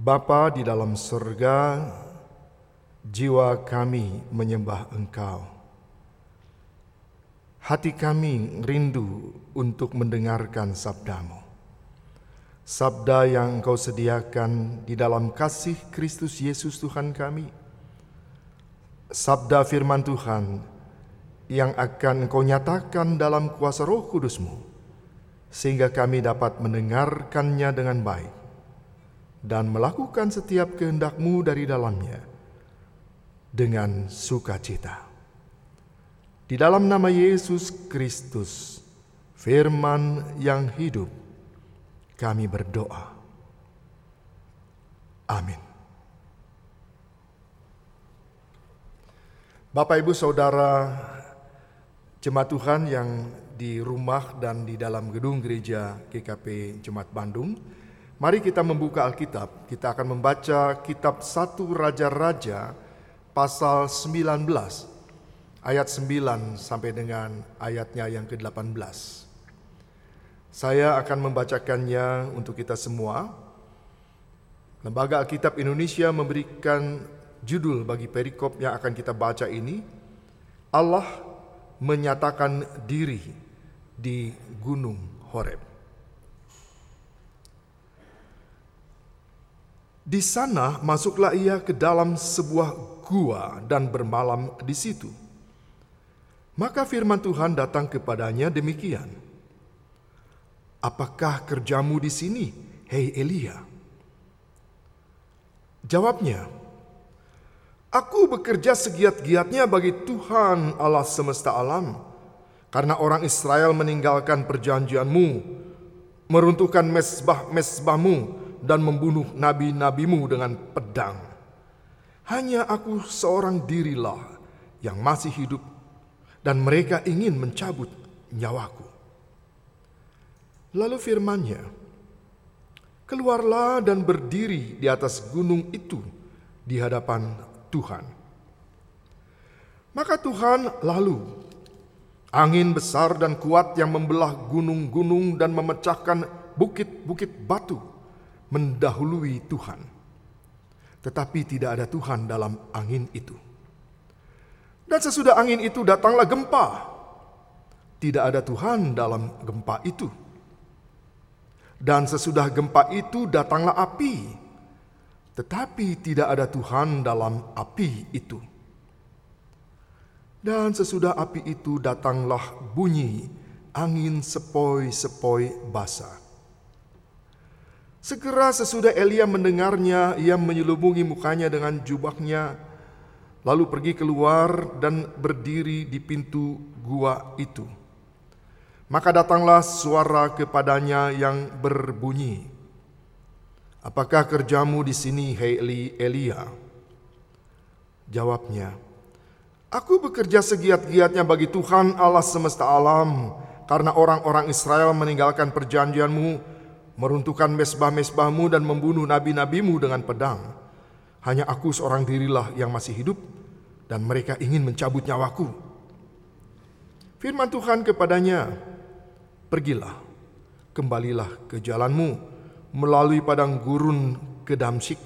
Bapa di dalam surga, jiwa kami menyembah Engkau. Hati kami rindu untuk mendengarkan sabdamu. Sabda yang Engkau sediakan di dalam kasih Kristus Yesus Tuhan kami. Sabda firman Tuhan yang akan Engkau nyatakan dalam kuasa roh kudusmu, sehingga kami dapat mendengarkannya dengan baik dan melakukan setiap kehendakmu dari dalamnya dengan sukacita. Di dalam nama Yesus Kristus, firman yang hidup, kami berdoa. Amin. Bapak, Ibu, Saudara, jemaat Tuhan yang di rumah dan di dalam gedung gereja GKP Jemaat Bandung, Mari kita membuka Alkitab. Kita akan membaca kitab 1 Raja-Raja pasal 19 ayat 9 sampai dengan ayatnya yang ke-18. Saya akan membacakannya untuk kita semua. Lembaga Alkitab Indonesia memberikan judul bagi perikop yang akan kita baca ini. Allah menyatakan diri di Gunung Horeb. Di sana masuklah ia ke dalam sebuah gua dan bermalam di situ. Maka firman Tuhan datang kepadanya demikian. Apakah kerjamu di sini, hei Elia? Jawabnya, Aku bekerja segiat-giatnya bagi Tuhan Allah semesta alam, karena orang Israel meninggalkan perjanjianmu, meruntuhkan mesbah-mesbahmu, dan membunuh nabi-nabimu dengan pedang. Hanya aku seorang dirilah yang masih hidup dan mereka ingin mencabut nyawaku. Lalu firmannya, keluarlah dan berdiri di atas gunung itu di hadapan Tuhan. Maka Tuhan lalu angin besar dan kuat yang membelah gunung-gunung dan memecahkan bukit-bukit batu mendahului Tuhan. Tetapi tidak ada Tuhan dalam angin itu. Dan sesudah angin itu datanglah gempa. Tidak ada Tuhan dalam gempa itu. Dan sesudah gempa itu datanglah api. Tetapi tidak ada Tuhan dalam api itu. Dan sesudah api itu datanglah bunyi angin sepoi-sepoi basah. Segera sesudah Elia mendengarnya, ia menyelubungi mukanya dengan jubahnya, lalu pergi keluar dan berdiri di pintu gua itu. Maka datanglah suara kepadanya yang berbunyi, Apakah kerjamu di sini, hei Elia? Jawabnya, Aku bekerja segiat-giatnya bagi Tuhan Allah semesta alam, karena orang-orang Israel meninggalkan perjanjianmu meruntuhkan mesbah-mesbahmu dan membunuh nabi-nabimu dengan pedang. Hanya aku seorang dirilah yang masih hidup dan mereka ingin mencabut nyawaku. Firman Tuhan kepadanya, Pergilah, kembalilah ke jalanmu melalui padang gurun ke Damsik.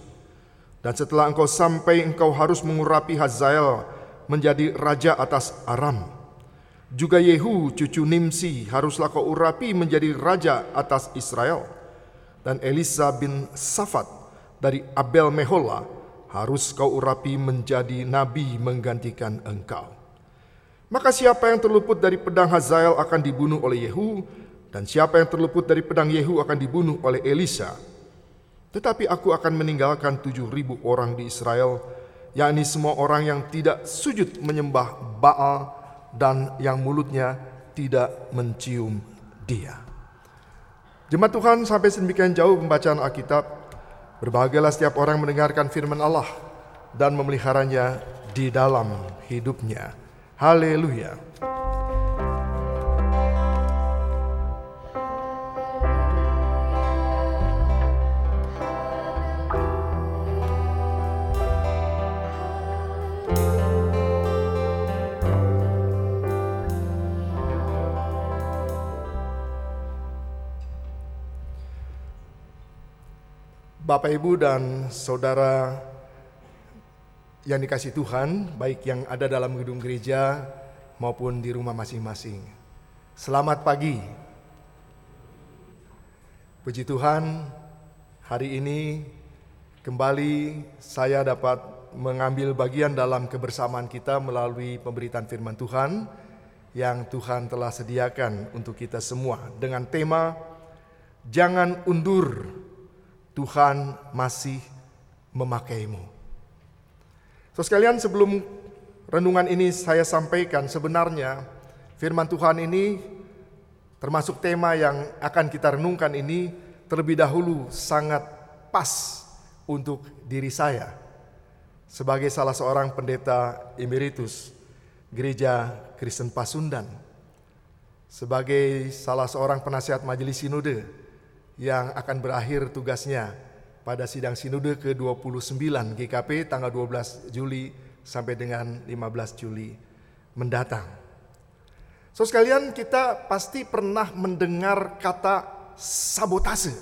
Dan setelah engkau sampai engkau harus mengurapi Hazael menjadi raja atas Aram. Juga Yehu cucu Nimsi haruslah kau urapi menjadi raja atas Israel dan Elisa bin Safat dari Abel Mehola harus kau urapi menjadi nabi menggantikan engkau. Maka siapa yang terluput dari pedang Hazael akan dibunuh oleh Yehu, dan siapa yang terluput dari pedang Yehu akan dibunuh oleh Elisa. Tetapi aku akan meninggalkan tujuh ribu orang di Israel, yakni semua orang yang tidak sujud menyembah Baal dan yang mulutnya tidak mencium dia. Jemaat Tuhan sampai sedemikian jauh pembacaan Alkitab. Berbahagialah setiap orang mendengarkan firman Allah dan memeliharanya di dalam hidupnya. Haleluya. Bapak, Ibu, dan saudara yang dikasih Tuhan, baik yang ada dalam gedung gereja maupun di rumah masing-masing. Selamat pagi. Puji Tuhan, hari ini kembali saya dapat mengambil bagian dalam kebersamaan kita melalui pemberitaan firman Tuhan yang Tuhan telah sediakan untuk kita semua dengan tema Jangan undur, Tuhan masih memakaimu. So sekalian sebelum renungan ini saya sampaikan sebenarnya firman Tuhan ini termasuk tema yang akan kita renungkan ini terlebih dahulu sangat pas untuk diri saya sebagai salah seorang pendeta emeritus Gereja Kristen Pasundan sebagai salah seorang penasihat majelis sinode yang akan berakhir tugasnya pada sidang sinode ke-29 GKP tanggal 12 Juli sampai dengan 15 Juli mendatang. So sekalian kita pasti pernah mendengar kata sabotase.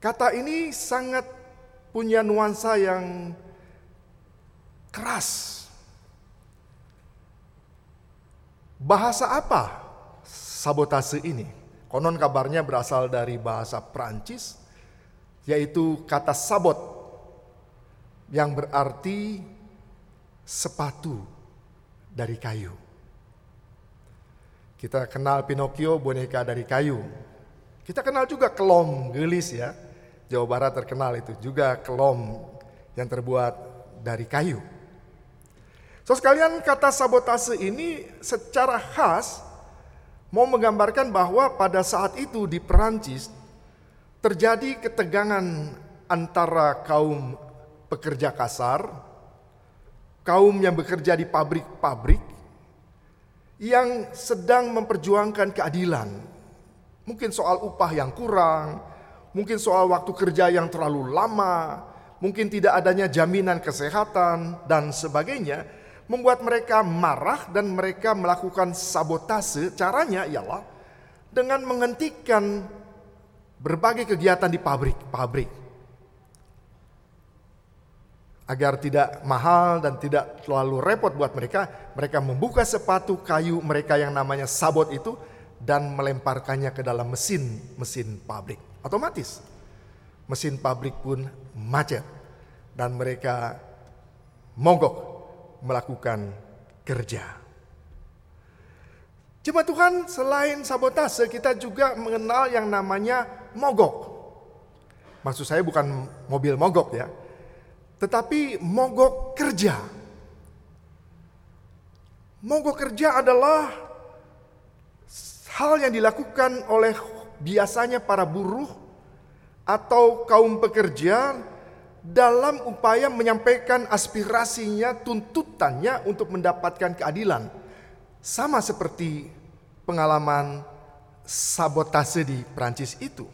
Kata ini sangat punya nuansa yang keras. Bahasa apa sabotase ini? Konon kabarnya berasal dari bahasa Prancis yaitu kata sabot yang berarti sepatu dari kayu. Kita kenal Pinocchio boneka dari kayu. Kita kenal juga kelom gelis ya. Jawa Barat terkenal itu juga kelom yang terbuat dari kayu. So sekalian kata sabotase ini secara khas mau menggambarkan bahwa pada saat itu di Perancis terjadi ketegangan antara kaum pekerja kasar, kaum yang bekerja di pabrik-pabrik yang sedang memperjuangkan keadilan. Mungkin soal upah yang kurang, mungkin soal waktu kerja yang terlalu lama, mungkin tidak adanya jaminan kesehatan dan sebagainya, membuat mereka marah dan mereka melakukan sabotase. Caranya ialah dengan menghentikan berbagai kegiatan di pabrik-pabrik. Agar tidak mahal dan tidak terlalu repot buat mereka, mereka membuka sepatu kayu mereka yang namanya sabot itu dan melemparkannya ke dalam mesin-mesin pabrik. Otomatis mesin pabrik pun macet dan mereka mogok melakukan kerja. Cuma Tuhan selain sabotase kita juga mengenal yang namanya mogok. Maksud saya bukan mobil mogok ya. Tetapi mogok kerja. Mogok kerja adalah hal yang dilakukan oleh biasanya para buruh atau kaum pekerja dalam upaya menyampaikan aspirasinya, tuntutannya untuk mendapatkan keadilan sama seperti pengalaman sabotase di Prancis itu.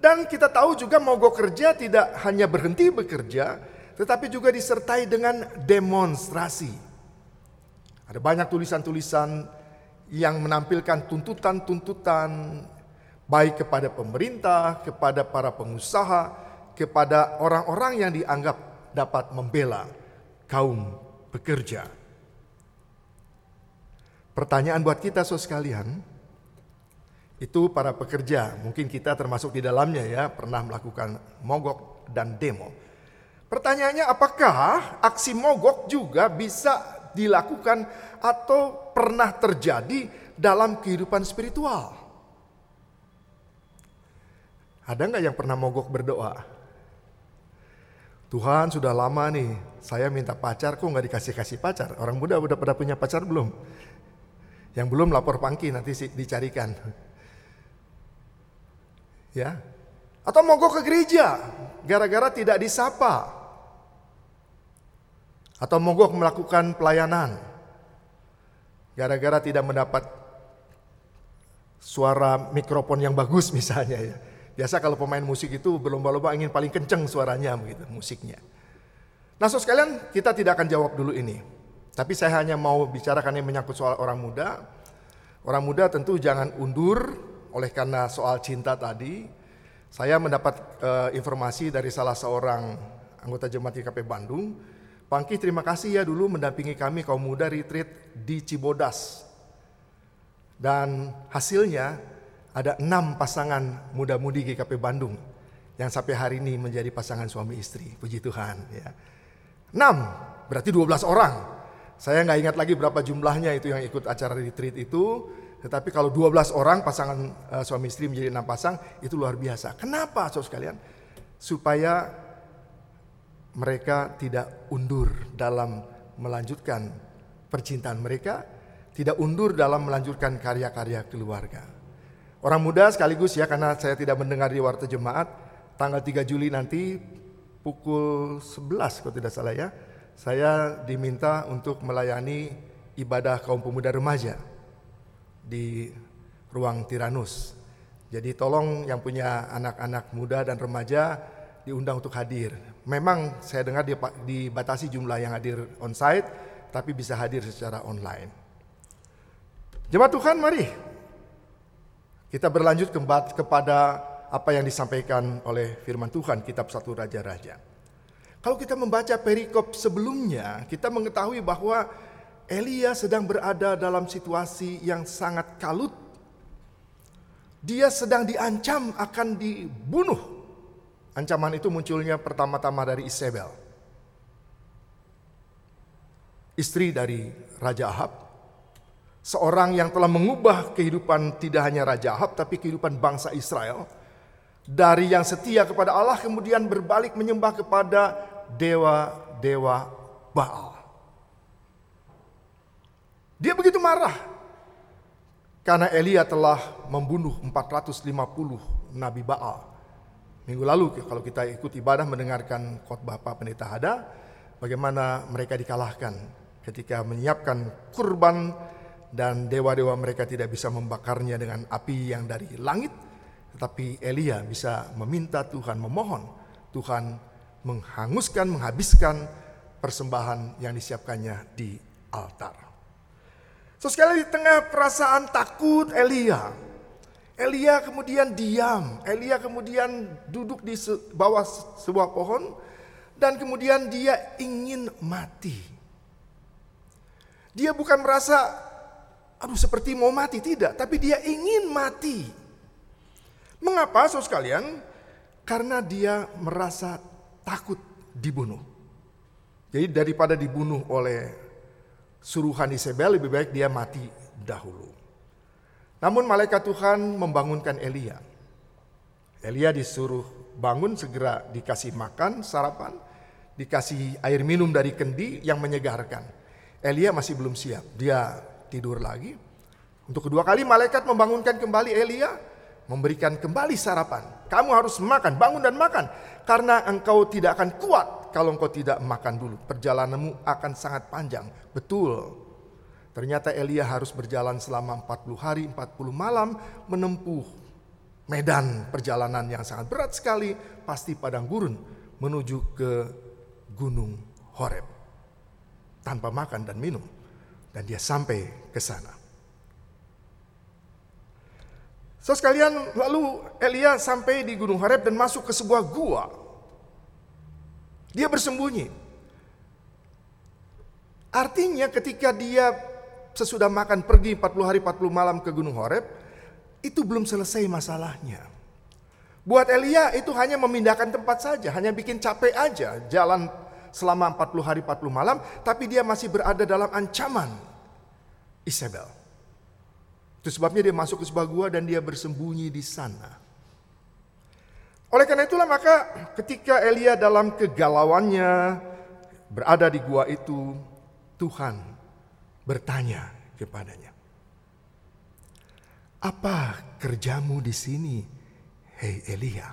Dan kita tahu juga mogok kerja tidak hanya berhenti bekerja, tetapi juga disertai dengan demonstrasi. Ada banyak tulisan-tulisan yang menampilkan tuntutan-tuntutan baik kepada pemerintah, kepada para pengusaha, kepada orang-orang yang dianggap dapat membela kaum pekerja. Pertanyaan buat kita so sekalian, itu para pekerja, mungkin kita termasuk di dalamnya ya, pernah melakukan mogok dan demo. Pertanyaannya apakah aksi mogok juga bisa dilakukan atau pernah terjadi dalam kehidupan spiritual? Ada nggak yang pernah mogok berdoa? Tuhan sudah lama nih, saya minta pacar kok nggak dikasih-kasih pacar. Orang muda udah pada punya pacar belum? Yang belum lapor pangki nanti dicarikan. Ya. Atau mogok ke gereja gara-gara tidak disapa. Atau mogok melakukan pelayanan gara-gara tidak mendapat suara mikrofon yang bagus misalnya ya. Biasa kalau pemain musik itu berlomba-lomba ingin paling kenceng suaranya begitu musiknya. Nah, so sekalian kita tidak akan jawab dulu ini. Tapi saya hanya mau bicarakan yang menyangkut soal orang muda. Orang muda tentu jangan undur oleh karena soal cinta tadi. Saya mendapat uh, informasi dari salah seorang anggota jemaat GKP Bandung. Pangki terima kasih ya dulu mendampingi kami kaum muda retreat di Cibodas. Dan hasilnya ada enam pasangan muda-mudi GKP Bandung yang sampai hari ini menjadi pasangan suami istri. Puji Tuhan ya. Enam, berarti 12 orang. Saya nggak ingat lagi berapa jumlahnya itu yang ikut acara retreat itu. Tetapi kalau 12 orang pasangan uh, suami istri menjadi enam pasang itu luar biasa. Kenapa saudara sekalian? Supaya mereka tidak undur dalam melanjutkan percintaan mereka, tidak undur dalam melanjutkan karya-karya keluarga. Orang muda sekaligus ya karena saya tidak mendengar di warta jemaat tanggal 3 Juli nanti pukul 11 kalau tidak salah ya, saya diminta untuk melayani ibadah kaum pemuda remaja di ruang Tiranus. Jadi tolong yang punya anak-anak muda dan remaja diundang untuk hadir. Memang saya dengar dibatasi jumlah yang hadir on-site, tapi bisa hadir secara online. Jemaat Tuhan mari kita berlanjut kepada apa yang disampaikan oleh firman Tuhan kitab satu Raja-Raja. Kalau kita membaca perikop sebelumnya, kita mengetahui bahwa Elia sedang berada dalam situasi yang sangat kalut. Dia sedang diancam akan dibunuh. Ancaman itu munculnya pertama-tama dari Isabel. Istri dari Raja Ahab. Seorang yang telah mengubah kehidupan tidak hanya Raja Ahab tapi kehidupan bangsa Israel. Dari yang setia kepada Allah kemudian berbalik menyembah kepada dewa-dewa Baal. Dia begitu marah karena Elia telah membunuh 450 nabi Baal. Minggu lalu kalau kita ikut ibadah mendengarkan khotbah Pak Pendeta Hada, bagaimana mereka dikalahkan ketika menyiapkan kurban dan dewa-dewa mereka tidak bisa membakarnya dengan api yang dari langit, tetapi Elia bisa meminta Tuhan, memohon Tuhan menghanguskan, menghabiskan persembahan yang disiapkannya di altar. So sekali di tengah perasaan takut Elia. Elia kemudian diam. Elia kemudian duduk di bawah sebuah pohon. Dan kemudian dia ingin mati. Dia bukan merasa, aduh seperti mau mati. Tidak, tapi dia ingin mati. Mengapa saudara sekalian? Karena dia merasa takut dibunuh. Jadi daripada dibunuh oleh suruhan Isabel lebih baik dia mati dahulu. Namun malaikat Tuhan membangunkan Elia. Elia disuruh bangun segera dikasih makan, sarapan, dikasih air minum dari kendi yang menyegarkan. Elia masih belum siap, dia tidur lagi. Untuk kedua kali malaikat membangunkan kembali Elia, memberikan kembali sarapan. Kamu harus makan, bangun dan makan. Karena engkau tidak akan kuat kalau engkau tidak makan dulu. Perjalananmu akan sangat panjang. Betul. Ternyata Elia harus berjalan selama 40 hari, 40 malam menempuh medan perjalanan yang sangat berat sekali, pasti padang gurun menuju ke gunung Horeb. Tanpa makan dan minum. Dan dia sampai ke sana. So sekalian lalu Elia sampai di Gunung Horeb dan masuk ke sebuah gua. Dia bersembunyi. Artinya ketika dia sesudah makan pergi 40 hari 40 malam ke Gunung Horeb, itu belum selesai masalahnya. Buat Elia itu hanya memindahkan tempat saja, hanya bikin capek aja jalan selama 40 hari 40 malam, tapi dia masih berada dalam ancaman Isabel. Itu sebabnya dia masuk ke sebuah gua dan dia bersembunyi di sana. Oleh karena itulah maka ketika Elia dalam kegalauannya berada di gua itu, Tuhan bertanya kepadanya. Apa kerjamu di sini, hei Elia?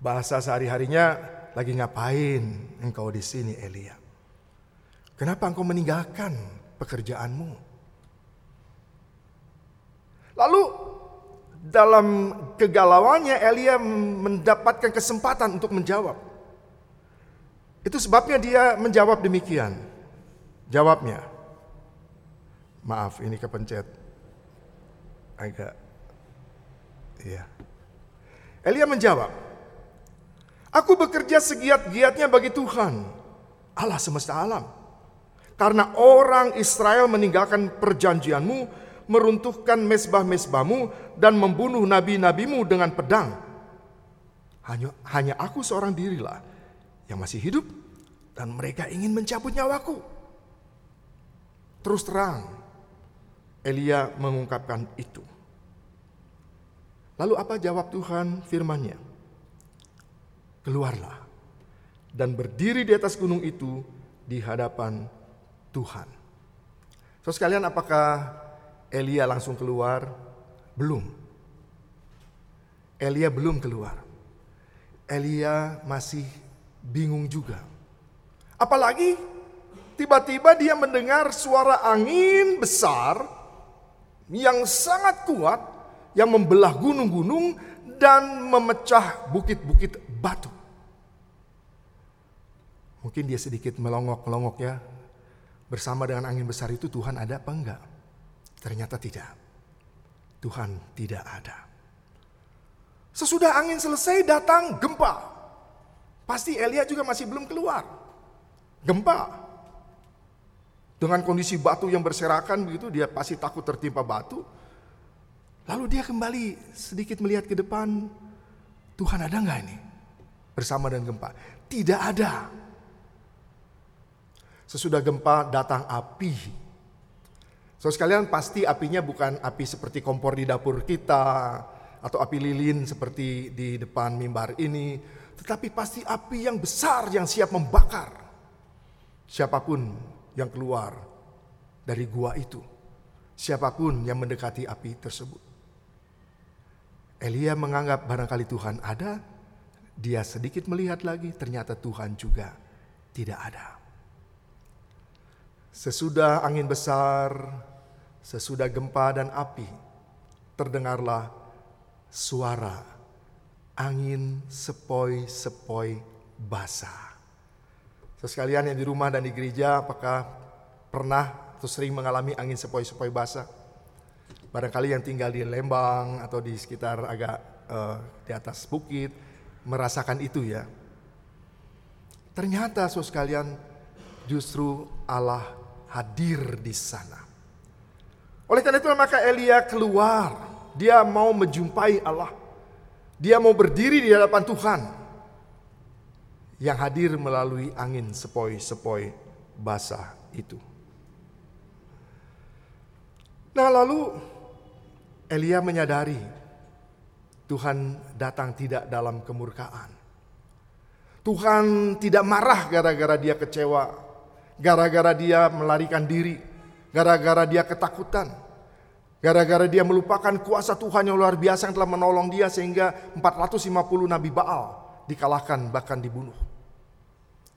Bahasa sehari-harinya lagi ngapain engkau di sini Elia? Kenapa engkau meninggalkan pekerjaanmu? Lalu dalam kegalauannya Elia mendapatkan kesempatan untuk menjawab. Itu sebabnya dia menjawab demikian. Jawabnya, maaf ini kepencet agak ya. Elia menjawab, Aku bekerja segiat-giatnya bagi Tuhan, Allah semesta alam. Karena orang Israel meninggalkan perjanjianmu, meruntuhkan mesbah-mesbahmu, dan membunuh nabi-nabimu dengan pedang. Hanya, hanya aku seorang dirilah yang masih hidup, dan mereka ingin mencabut nyawaku. Terus terang, Elia mengungkapkan itu. Lalu apa jawab Tuhan firman-Nya? Keluarlah dan berdiri di atas gunung itu di hadapan Tuhan. So sekalian apakah Elia langsung keluar? Belum. Elia belum keluar. Elia masih bingung juga. Apalagi tiba-tiba dia mendengar suara angin besar yang sangat kuat yang membelah gunung-gunung dan memecah bukit-bukit batu. Mungkin dia sedikit melongok-melongok ya. Bersama dengan angin besar itu Tuhan ada apa enggak? Ternyata tidak. Tuhan tidak ada. Sesudah angin selesai datang gempa. Pasti Elia juga masih belum keluar. Gempa. Dengan kondisi batu yang berserakan begitu dia pasti takut tertimpa batu. Lalu dia kembali sedikit melihat ke depan. Tuhan ada nggak ini? Bersama dengan gempa. Tidak ada. Sesudah gempa datang api. So sekalian pasti apinya bukan api seperti kompor di dapur kita. Atau api lilin seperti di depan mimbar ini. Tetapi pasti api yang besar yang siap membakar. Siapa pun yang keluar dari gua itu. Siapa pun yang mendekati api tersebut. Elia menganggap barangkali Tuhan ada, dia sedikit melihat lagi, ternyata Tuhan juga tidak ada. Sesudah angin besar, sesudah gempa dan api, terdengarlah suara angin sepoi-sepoi basah. Sesekalian yang di rumah dan di gereja, apakah pernah atau sering mengalami angin sepoi-sepoi basah? Barangkali yang tinggal di Lembang atau di sekitar agak uh, di atas bukit merasakan itu ya. Ternyata saudara sekalian justru Allah hadir di sana. Oleh karena itu maka Elia keluar. Dia mau menjumpai Allah. Dia mau berdiri di hadapan Tuhan. Yang hadir melalui angin sepoi-sepoi basah itu. Nah lalu Elia menyadari Tuhan datang tidak dalam kemurkaan. Tuhan tidak marah gara-gara dia kecewa, gara-gara dia melarikan diri, gara-gara dia ketakutan, gara-gara dia melupakan kuasa Tuhan yang luar biasa yang telah menolong dia sehingga 450 nabi Baal dikalahkan bahkan dibunuh.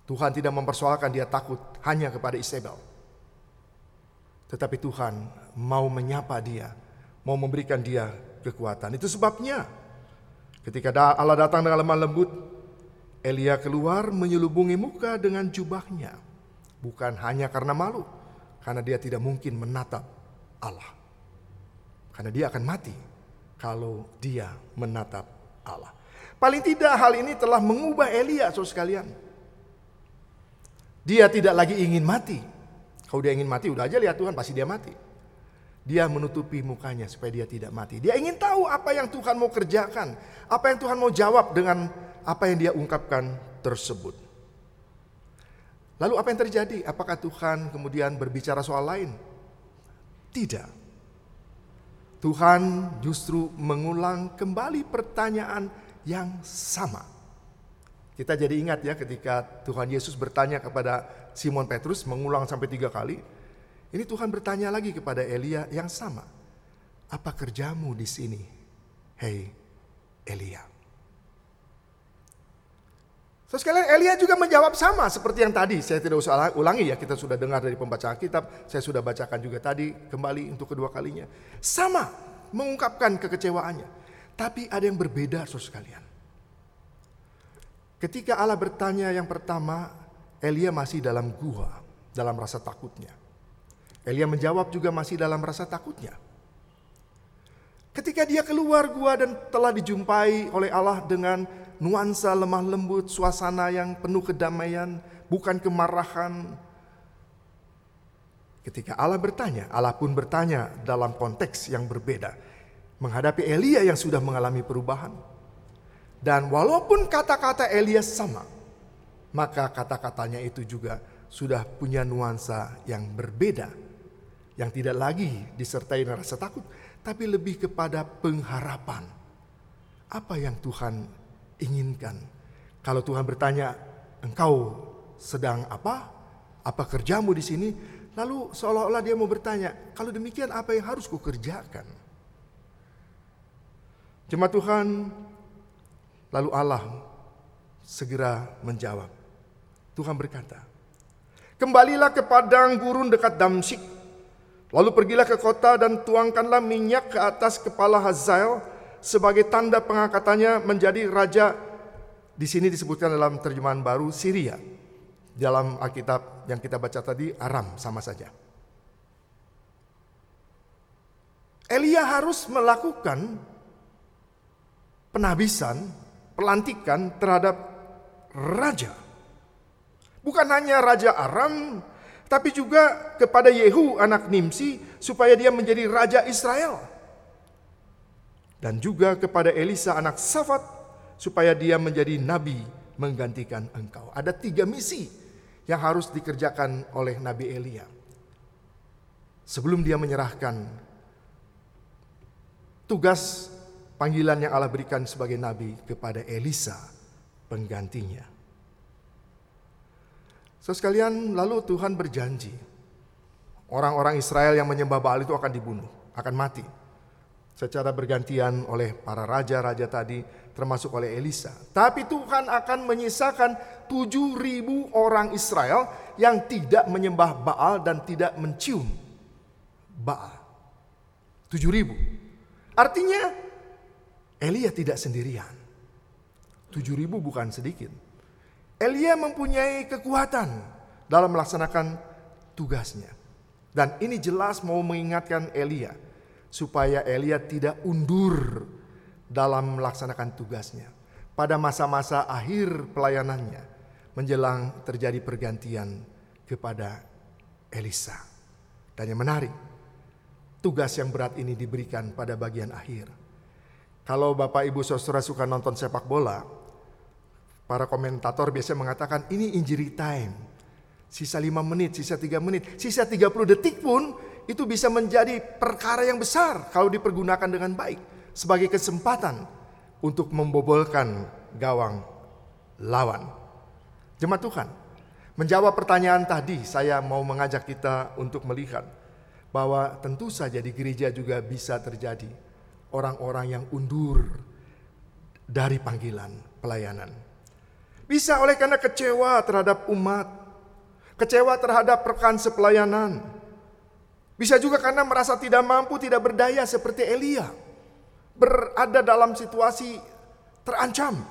Tuhan tidak mempersoalkan dia takut hanya kepada Isabel. Tetapi Tuhan mau menyapa dia mau memberikan dia kekuatan. Itu sebabnya ketika Allah datang dengan lemah lembut, Elia keluar menyelubungi muka dengan jubahnya. Bukan hanya karena malu, karena dia tidak mungkin menatap Allah. Karena dia akan mati kalau dia menatap Allah. Paling tidak hal ini telah mengubah Elia, saudara sekalian. Dia tidak lagi ingin mati. Kalau dia ingin mati, udah aja lihat Tuhan, pasti dia mati. Dia menutupi mukanya supaya dia tidak mati. Dia ingin tahu apa yang Tuhan mau kerjakan. Apa yang Tuhan mau jawab dengan apa yang dia ungkapkan tersebut. Lalu apa yang terjadi? Apakah Tuhan kemudian berbicara soal lain? Tidak. Tuhan justru mengulang kembali pertanyaan yang sama. Kita jadi ingat ya ketika Tuhan Yesus bertanya kepada Simon Petrus mengulang sampai tiga kali. Ini Tuhan bertanya lagi kepada Elia yang sama. Apa kerjamu di sini? Hei Elia. So sekalian Elia juga menjawab sama seperti yang tadi. Saya tidak usah ulangi ya, kita sudah dengar dari pembacaan kitab. Saya sudah bacakan juga tadi kembali untuk kedua kalinya. Sama mengungkapkan kekecewaannya. Tapi ada yang berbeda saudara sekalian. Ketika Allah bertanya yang pertama, Elia masih dalam gua, dalam rasa takutnya. Elia menjawab juga masih dalam rasa takutnya. Ketika dia keluar gua dan telah dijumpai oleh Allah dengan nuansa lemah lembut, suasana yang penuh kedamaian, bukan kemarahan. Ketika Allah bertanya, Allah pun bertanya dalam konteks yang berbeda. Menghadapi Elia yang sudah mengalami perubahan. Dan walaupun kata-kata Elia sama, maka kata-katanya itu juga sudah punya nuansa yang berbeda. Yang tidak lagi disertai rasa takut, tapi lebih kepada pengharapan. Apa yang Tuhan inginkan? Kalau Tuhan bertanya, "Engkau sedang apa? Apa kerjamu di sini?" Lalu seolah-olah dia mau bertanya, "Kalau demikian apa yang harus kukerjakan?" Jemaat Tuhan, lalu Allah segera menjawab. Tuhan berkata, Kembalilah ke padang gurun dekat Damsyik. Lalu pergilah ke kota dan tuangkanlah minyak ke atas kepala Hazael sebagai tanda pengangkatannya menjadi raja. Di sini disebutkan dalam terjemahan baru Syria. Dalam Alkitab yang kita baca tadi Aram sama saja. Elia harus melakukan penabisan, pelantikan terhadap raja Bukan hanya Raja Aram, tapi juga kepada Yehu anak Nimsi supaya dia menjadi Raja Israel. Dan juga kepada Elisa anak Safat supaya dia menjadi Nabi menggantikan engkau. Ada tiga misi yang harus dikerjakan oleh Nabi Elia. Sebelum dia menyerahkan tugas panggilan yang Allah berikan sebagai Nabi kepada Elisa penggantinya. So sekalian, lalu Tuhan berjanji orang-orang Israel yang menyembah Baal itu akan dibunuh, akan mati. Secara bergantian oleh para raja-raja tadi termasuk oleh Elisa. Tapi Tuhan akan menyisakan tujuh ribu orang Israel yang tidak menyembah Baal dan tidak mencium Baal. Tujuh ribu. Artinya Elia tidak sendirian. Tujuh ribu bukan sedikit. Elia mempunyai kekuatan dalam melaksanakan tugasnya. Dan ini jelas mau mengingatkan Elia supaya Elia tidak undur dalam melaksanakan tugasnya. Pada masa-masa akhir pelayanannya menjelang terjadi pergantian kepada Elisa. Dan yang menarik, tugas yang berat ini diberikan pada bagian akhir. Kalau Bapak Ibu Saudara suka nonton sepak bola, Para komentator biasanya mengatakan ini injury time. Sisa 5 menit, sisa 3 menit, sisa 30 detik pun itu bisa menjadi perkara yang besar kalau dipergunakan dengan baik sebagai kesempatan untuk membobolkan gawang lawan. Jemaat Tuhan, menjawab pertanyaan tadi saya mau mengajak kita untuk melihat bahwa tentu saja di gereja juga bisa terjadi orang-orang yang undur dari panggilan pelayanan. Bisa oleh karena kecewa terhadap umat, kecewa terhadap rekan sepelayanan. Bisa juga karena merasa tidak mampu, tidak berdaya seperti Elia. Berada dalam situasi terancam.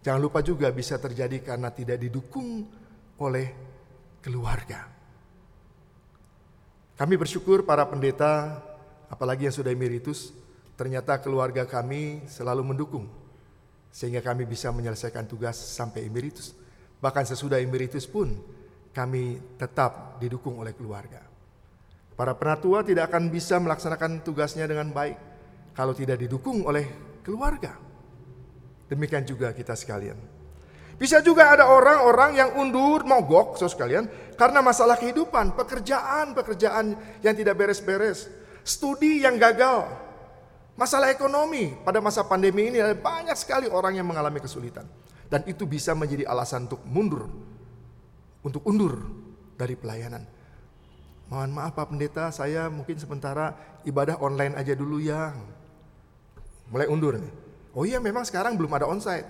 Jangan lupa juga bisa terjadi karena tidak didukung oleh keluarga. Kami bersyukur para pendeta, apalagi yang sudah emeritus, ternyata keluarga kami selalu mendukung sehingga kami bisa menyelesaikan tugas sampai emeritus. Bahkan sesudah emeritus pun kami tetap didukung oleh keluarga. Para penatua tidak akan bisa melaksanakan tugasnya dengan baik kalau tidak didukung oleh keluarga. Demikian juga kita sekalian. Bisa juga ada orang-orang yang undur, mogok, so sekalian, karena masalah kehidupan, pekerjaan, pekerjaan yang tidak beres-beres, studi yang gagal, Masalah ekonomi pada masa pandemi ini ada banyak sekali orang yang mengalami kesulitan. Dan itu bisa menjadi alasan untuk mundur. Untuk undur dari pelayanan. Mohon maaf Pak Pendeta, saya mungkin sementara ibadah online aja dulu ya. Mulai undur nih. Oh iya memang sekarang belum ada onsite.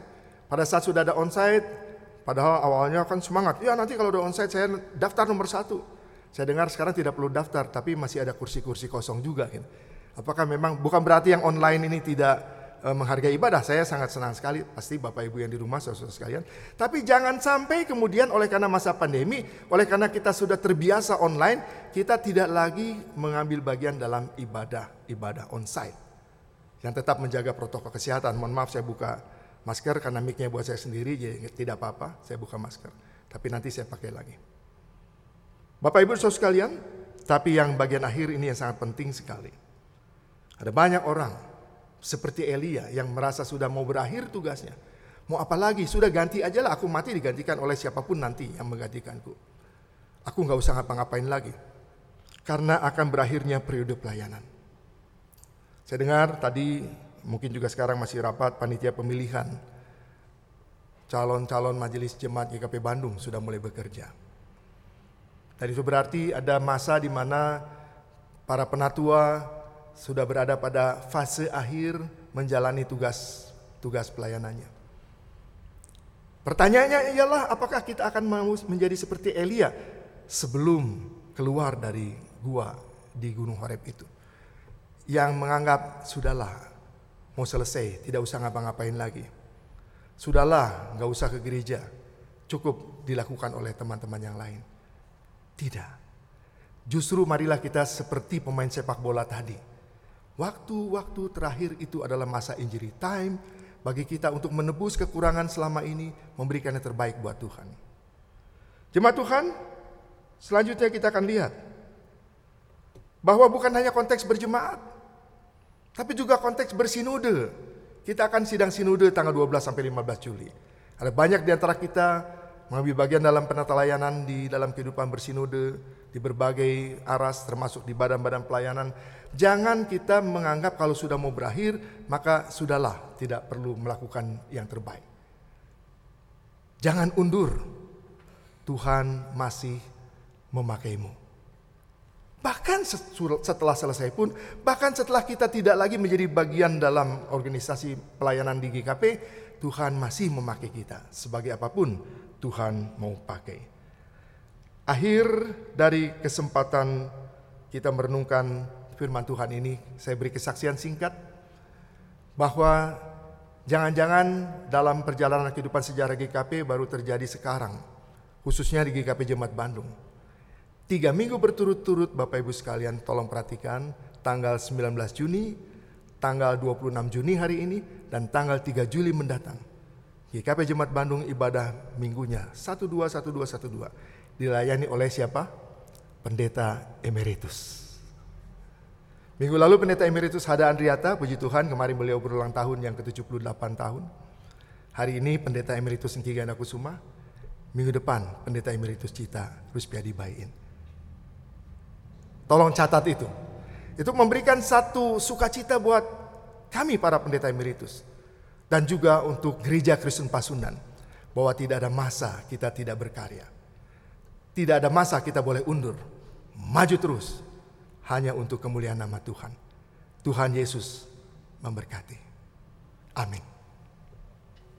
Pada saat sudah ada onsite, padahal awalnya kan semangat. Ya nanti kalau udah onsite saya daftar nomor satu. Saya dengar sekarang tidak perlu daftar, tapi masih ada kursi-kursi kosong juga. Gitu. Apakah memang bukan berarti yang online ini tidak eh, menghargai ibadah. Saya sangat senang sekali, pasti Bapak Ibu yang di rumah, saudara-saudara sekalian. Tapi jangan sampai kemudian oleh karena masa pandemi, oleh karena kita sudah terbiasa online, kita tidak lagi mengambil bagian dalam ibadah, ibadah onsite. Yang tetap menjaga protokol kesehatan. Mohon maaf saya buka masker karena mic-nya buat saya sendiri, jadi tidak apa-apa, saya buka masker. Tapi nanti saya pakai lagi. Bapak Ibu saudara sekalian, tapi yang bagian akhir ini yang sangat penting sekali. Ada banyak orang seperti Elia yang merasa sudah mau berakhir tugasnya. Mau apa lagi? Sudah ganti aja lah. Aku mati digantikan oleh siapa pun nanti yang menggantikanku. Aku nggak usah ngapa-ngapain lagi. Karena akan berakhirnya periode pelayanan. Saya dengar tadi mungkin juga sekarang masih rapat panitia pemilihan. Calon-calon majelis jemaat GKP Bandung sudah mulai bekerja. Dan itu berarti ada masa di mana para penatua sudah berada pada fase akhir menjalani tugas tugas pelayanannya. Pertanyaannya ialah apakah kita akan mau menjadi seperti Elia sebelum keluar dari gua di Gunung Horeb itu. Yang menganggap sudahlah mau selesai, tidak usah ngapa-ngapain lagi. Sudahlah, nggak usah ke gereja, cukup dilakukan oleh teman-teman yang lain. Tidak. Justru marilah kita seperti pemain sepak bola tadi. Waktu-waktu terakhir itu adalah masa injury time bagi kita untuk menebus kekurangan selama ini, memberikan yang terbaik buat Tuhan. Jemaat Tuhan, selanjutnya kita akan lihat bahwa bukan hanya konteks berjemaat, tapi juga konteks bersinode. Kita akan sidang sinode tanggal 12 sampai 15 Juli. Ada banyak di antara kita mengambil bagian dalam penata layanan di dalam kehidupan bersinode di berbagai aras termasuk di badan-badan pelayanan. Jangan kita menganggap kalau sudah mau berakhir maka sudahlah tidak perlu melakukan yang terbaik. Jangan undur. Tuhan masih memakaimu. Bahkan setelah selesai pun, bahkan setelah kita tidak lagi menjadi bagian dalam organisasi pelayanan di GKP, Tuhan masih memakai kita sebagai apa pun Tuhan mau pakai. Akhir dari kesempatan kita merenungkan firman Tuhan ini, saya beri kesaksian singkat bahwa jangan-jangan dalam perjalanan kehidupan sejarah GKP baru terjadi sekarang, khususnya di GKP Jemaat Bandung. Tiga minggu berturut-turut Bapak Ibu sekalian tolong perhatikan tanggal 19 Juni, tanggal 26 Juni hari ini, dan tanggal 3 Juli mendatang. GKP Jemaat Bandung ibadah minggunya 121212 dilayani oleh siapa? Pendeta Emeritus. Minggu lalu Pendeta Emeritus Hada Andriata, puji Tuhan kemarin beliau berulang tahun yang ke-78 tahun. Hari ini Pendeta Emeritus Engki Ganda Kusuma, minggu depan Pendeta Emeritus Cita Ruspiadi Bayin. Tolong catat itu. Itu memberikan satu sukacita buat kami para pendeta emeritus dan juga untuk gereja Kristen Pasundan bahwa tidak ada masa kita tidak berkarya. Tidak ada masa kita boleh undur. Maju terus hanya untuk kemuliaan nama Tuhan. Tuhan Yesus memberkati. Amin.